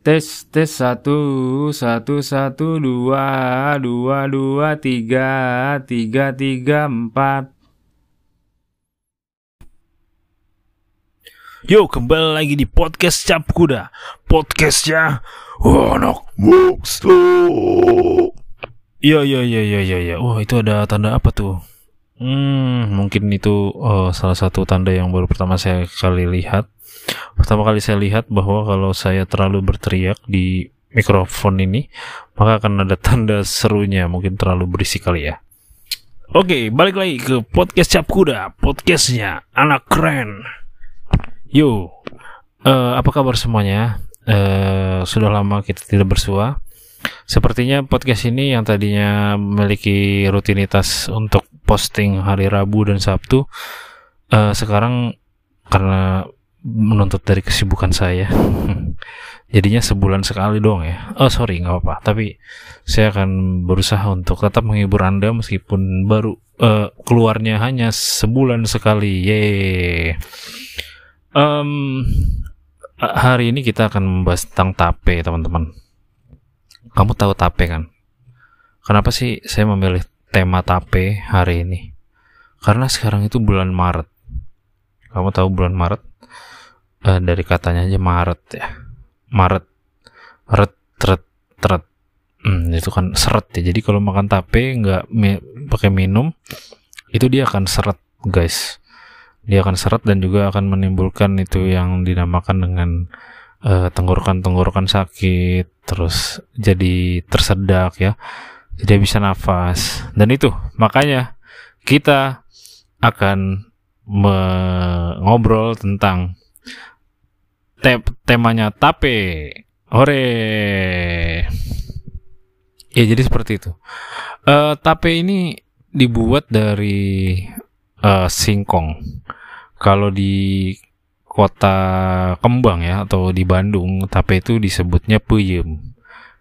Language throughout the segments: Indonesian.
Tes tes satu satu satu dua dua dua tiga tiga tiga empat. Yo kembali lagi di podcast Cap Kuda. Podcastnya Anak Monster Yo yo yo yo yo yo. Wah itu ada tanda apa tuh? Hmm mungkin itu oh, salah satu tanda yang baru pertama saya kali lihat Pertama kali saya lihat bahwa kalau saya terlalu berteriak di mikrofon ini Maka akan ada tanda serunya Mungkin terlalu berisik kali ya Oke balik lagi ke podcast Cap Kuda Podcastnya anak keren Yo, uh, apa kabar semuanya? Uh, sudah lama kita tidak bersua. Sepertinya podcast ini yang tadinya memiliki rutinitas untuk posting hari Rabu dan Sabtu, uh, sekarang karena menuntut dari kesibukan saya, jadinya sebulan sekali doang ya. Oh sorry, nggak apa-apa. Tapi saya akan berusaha untuk tetap menghibur anda meskipun baru uh, keluarnya hanya sebulan sekali. Yeay. Um, hari ini kita akan membahas tentang tape, teman-teman. Kamu tahu tape kan? Kenapa sih saya memilih tema tape hari ini? Karena sekarang itu bulan Maret. Kamu tahu bulan Maret? Uh, dari katanya aja Maret ya. Maret. Ret, ret, ret. Hmm, itu kan seret ya. Jadi kalau makan tape nggak mi pakai minum, itu dia akan seret, guys dia akan seret dan juga akan menimbulkan itu yang dinamakan dengan uh, tenggorokan-tenggorokan sakit, terus jadi tersedak ya, tidak bisa nafas dan itu makanya kita akan mengobrol tentang te temanya tape, ore. Ya jadi seperti itu. Uh, tape ini dibuat dari uh, singkong. Kalau di kota Kembang ya atau di Bandung, tape itu disebutnya peyem.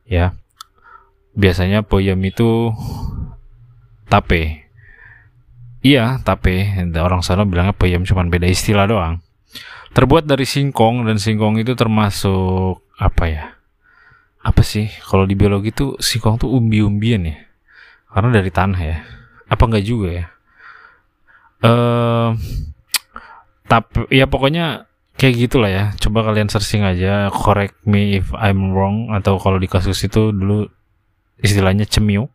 Ya. Biasanya peyem itu tape. Iya, tape. Orang sana bilangnya peyem cuman beda istilah doang. Terbuat dari singkong dan singkong itu termasuk apa ya? Apa sih? Kalau di biologi tuh singkong tuh umbi-umbian ya. Karena dari tanah ya. Apa enggak juga ya? uh, tapi ya pokoknya kayak gitulah ya coba kalian searching aja correct me if I'm wrong atau kalau di kasus itu dulu istilahnya cemiu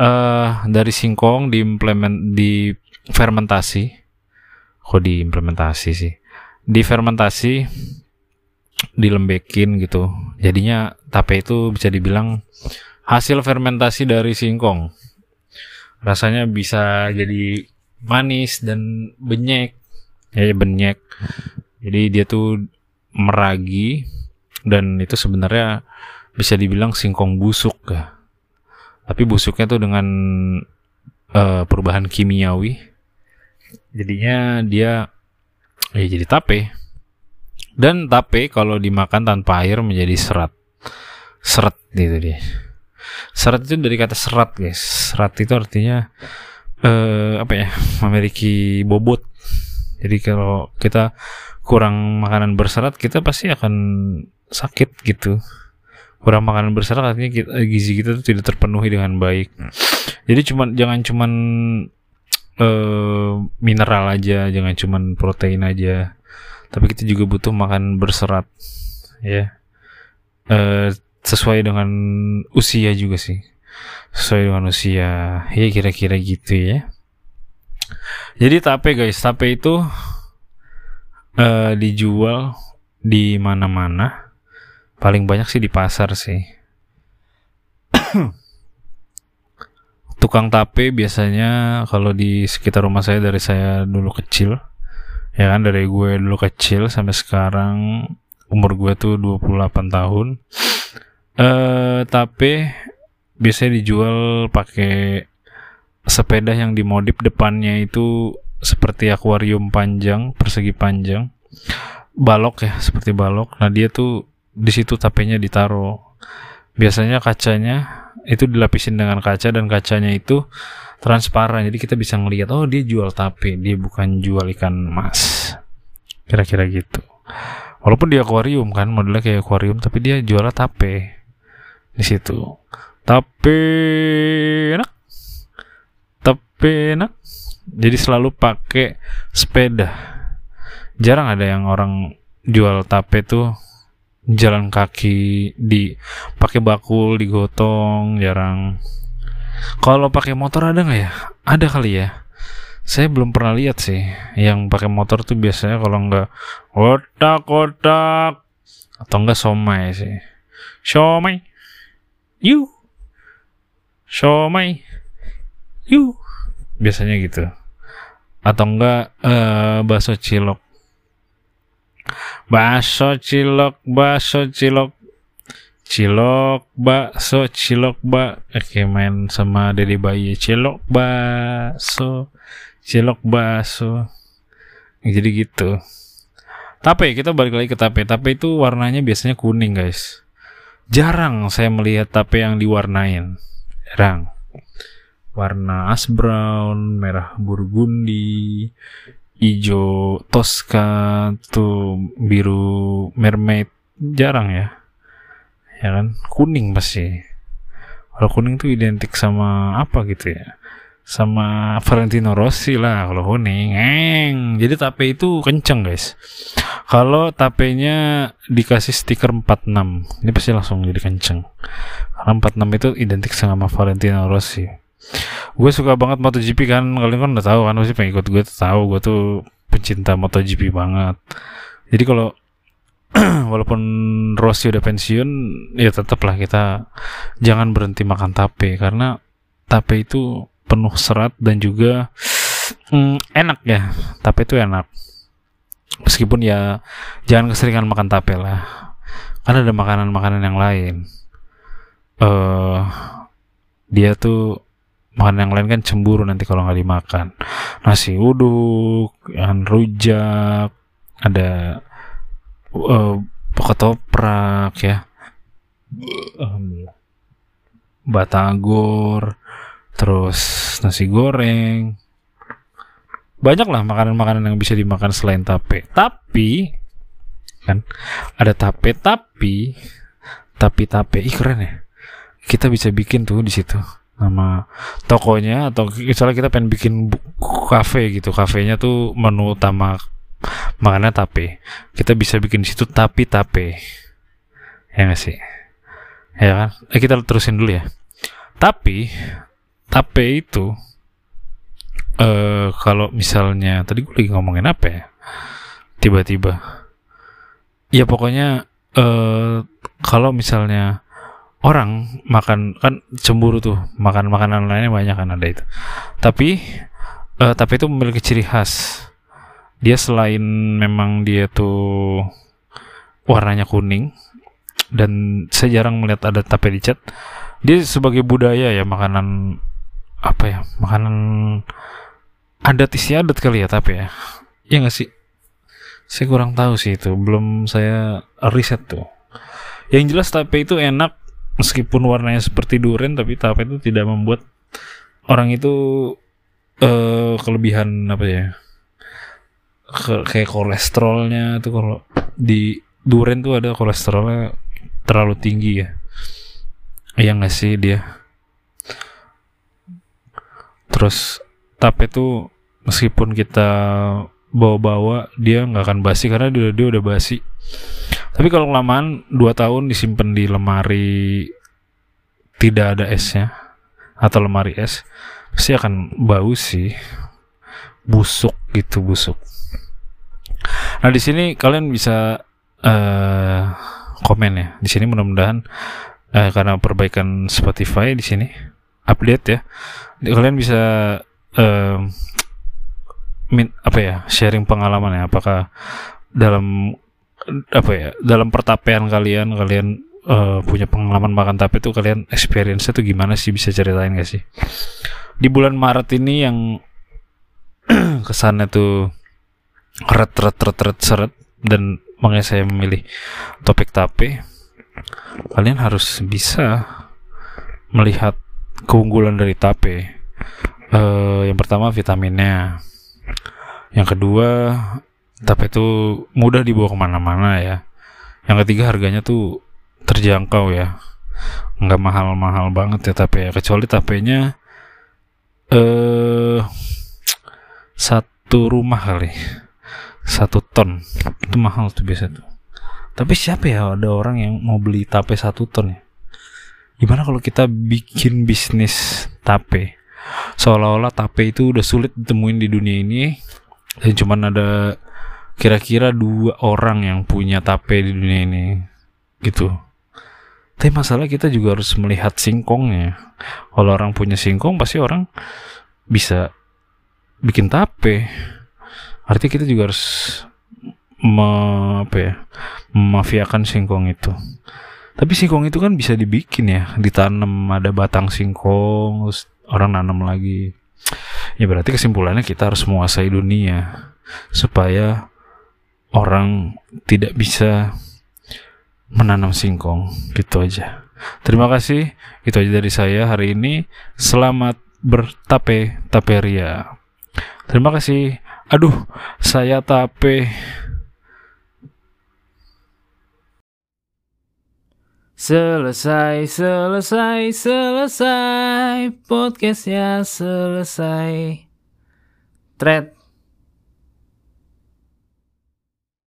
uh, dari singkong diimplement di fermentasi kok diimplementasi sih? Difermentasi dilembekin gitu. Jadinya tape itu bisa dibilang hasil fermentasi dari singkong. Rasanya bisa jadi manis dan benyek. Ya benyek. Jadi dia tuh meragi dan itu sebenarnya bisa dibilang singkong busuk ya. Tapi busuknya tuh dengan uh, perubahan kimiawi jadinya dia ya jadi tape. Dan tape kalau dimakan tanpa air menjadi serat. Serat gitu dia. Serat itu dari kata serat guys. Serat itu artinya uh, apa ya memiliki bobot. Jadi kalau kita kurang makanan berserat kita pasti akan sakit gitu. Kurang makanan berserat artinya kita, gizi kita tuh tidak terpenuhi dengan baik. Jadi cuman jangan cuman uh, mineral aja jangan cuman protein aja. Tapi kita juga butuh makan berserat ya. Uh, sesuai dengan usia juga sih. Sesuai dengan usia. Ya kira-kira gitu ya. Jadi tape guys. Tape itu uh, dijual di mana-mana. Paling banyak sih di pasar sih tukang tape biasanya kalau di sekitar rumah saya dari saya dulu kecil ya kan dari gue dulu kecil sampai sekarang umur gue tuh 28 tahun eh tapi biasanya dijual pakai sepeda yang dimodif depannya itu seperti akuarium panjang persegi panjang balok ya seperti balok. Nah dia tuh di situ tapenya ditaruh. Biasanya kacanya itu dilapisin dengan kaca dan kacanya itu transparan. Jadi kita bisa ngelihat oh dia jual tape dia bukan jual ikan emas kira-kira gitu. Walaupun dia akuarium kan modelnya kayak akuarium tapi dia jualnya tape di situ. Tape enak. Tape enak. Jadi selalu pakai sepeda. Jarang ada yang orang jual tape tuh jalan kaki di pakai bakul digotong jarang. Kalau pakai motor ada nggak ya? Ada kali ya. Saya belum pernah lihat sih yang pakai motor tuh biasanya kalau nggak kotak kotak atau enggak somai sih. Somai. You somai. You biasanya gitu. Atau enggak eh bakso cilok bakso cilok bakso cilok. Cilok bakso cilok bak oke main sama Dede Bayi. Cilok bakso cilok bakso. Jadi gitu. Tape kita balik lagi ke tape. Tape itu warnanya biasanya kuning guys. Jarang saya melihat tape yang diwarnain. Jarang. Warna ash brown merah burgundi hijau Tosca tuh biru mermaid jarang ya. Ya kan? Kuning pasti. Kalau kuning tuh identik sama apa gitu ya? Sama Valentino Rossi lah kalau kuning. Eng. Jadi tape itu kenceng guys. Kalau tapenya dikasih stiker 46 ini pasti langsung jadi kenceng. Karena 46 itu identik sama Valentino Rossi gue suka banget MotoGP kan. Kalian kan udah tahu kan pasti pengikut gue tahu gue tuh pecinta MotoGP banget. Jadi kalau walaupun Rossi udah pensiun ya tetaplah kita jangan berhenti makan tape. Karena tape itu penuh serat dan juga mm, enak ya. Tape itu enak. Meskipun ya jangan keseringan makan tape lah. Karena ada makanan-makanan yang lain. Uh, dia tuh makan yang lain kan cemburu nanti kalau nggak dimakan. Nasi uduk yang rujak ada uh, ketoprak ya. Batagor terus nasi goreng. Banyak lah makanan-makanan yang bisa dimakan selain tape. Tapi kan ada tape tapi tapi tape ih keren ya. Kita bisa bikin tuh di situ nama tokonya atau misalnya kita pengen bikin kafe gitu. Kafenya tuh menu utama makannya tape. Kita bisa bikin situ tapi tape. Ya nggak sih? Ya kan? Eh, kita terusin dulu ya. Tapi tape itu eh kalau misalnya tadi gue lagi ngomongin apa ya? Tiba-tiba. Ya pokoknya eh kalau misalnya orang makan kan cemburu tuh makan makanan lainnya banyak kan ada itu. Tapi uh, tapi itu memiliki ciri khas. Dia selain memang dia tuh warnanya kuning dan saya jarang melihat ada tape di cat dia sebagai budaya ya makanan apa ya makanan adat istiadat kali ya tapi ya. Ya nggak sih? Saya kurang tahu sih itu belum saya riset tuh. Yang jelas tape itu enak meskipun warnanya seperti durian tapi tape itu tidak membuat orang itu uh, kelebihan apa ya Ke, kayak kolesterolnya tuh kalau di durian tuh ada kolesterolnya terlalu tinggi ya. Yang nggak sih dia? Terus tape tuh meskipun kita bawa-bawa dia nggak akan basi karena dia, dia udah basi tapi kalau kelamaan 2 tahun disimpan di lemari tidak ada esnya atau lemari es pasti akan bau sih busuk gitu busuk. Nah di sini kalian bisa uh, komen ya. Di sini mudah-mudahan uh, karena perbaikan Spotify di sini update ya. Kalian bisa uh, apa ya sharing pengalaman ya. Apakah dalam apa ya dalam pertapean kalian kalian uh, punya pengalaman makan tape itu kalian experience itu gimana sih? Bisa ceritain gak sih? Di bulan Maret ini yang kesannya tuh ret ret ret ret seret dan makanya saya memilih topik tape. Kalian harus bisa melihat keunggulan dari tape. Uh, yang pertama vitaminnya. Yang kedua Tape itu mudah dibawa ke mana-mana ya. Yang ketiga harganya tuh terjangkau ya. Nggak mahal-mahal banget ya tape ya. Kecuali tapenya eh satu rumah kali. Satu ton. Itu mahal tuh biasa tuh. Tapi siapa ya ada orang yang mau beli tape satu ton ya? Gimana kalau kita bikin bisnis tape? Seolah-olah tape itu udah sulit ditemuin di dunia ini. Dan cuman ada kira-kira dua orang yang punya tape di dunia ini. Gitu. Tapi masalah kita juga harus melihat singkongnya. Kalau orang punya singkong pasti orang bisa bikin tape. Artinya kita juga harus me, apa ya, memafiakan singkong itu. Tapi singkong itu kan bisa dibikin ya, ditanam ada batang singkong, orang nanam lagi. Ya berarti kesimpulannya kita harus menguasai dunia supaya orang tidak bisa menanam singkong gitu aja. Terima kasih, itu aja dari saya hari ini. Selamat bertape taperia. Terima kasih. Aduh, saya tape. Selesai, selesai, selesai Podcastnya selesai Thread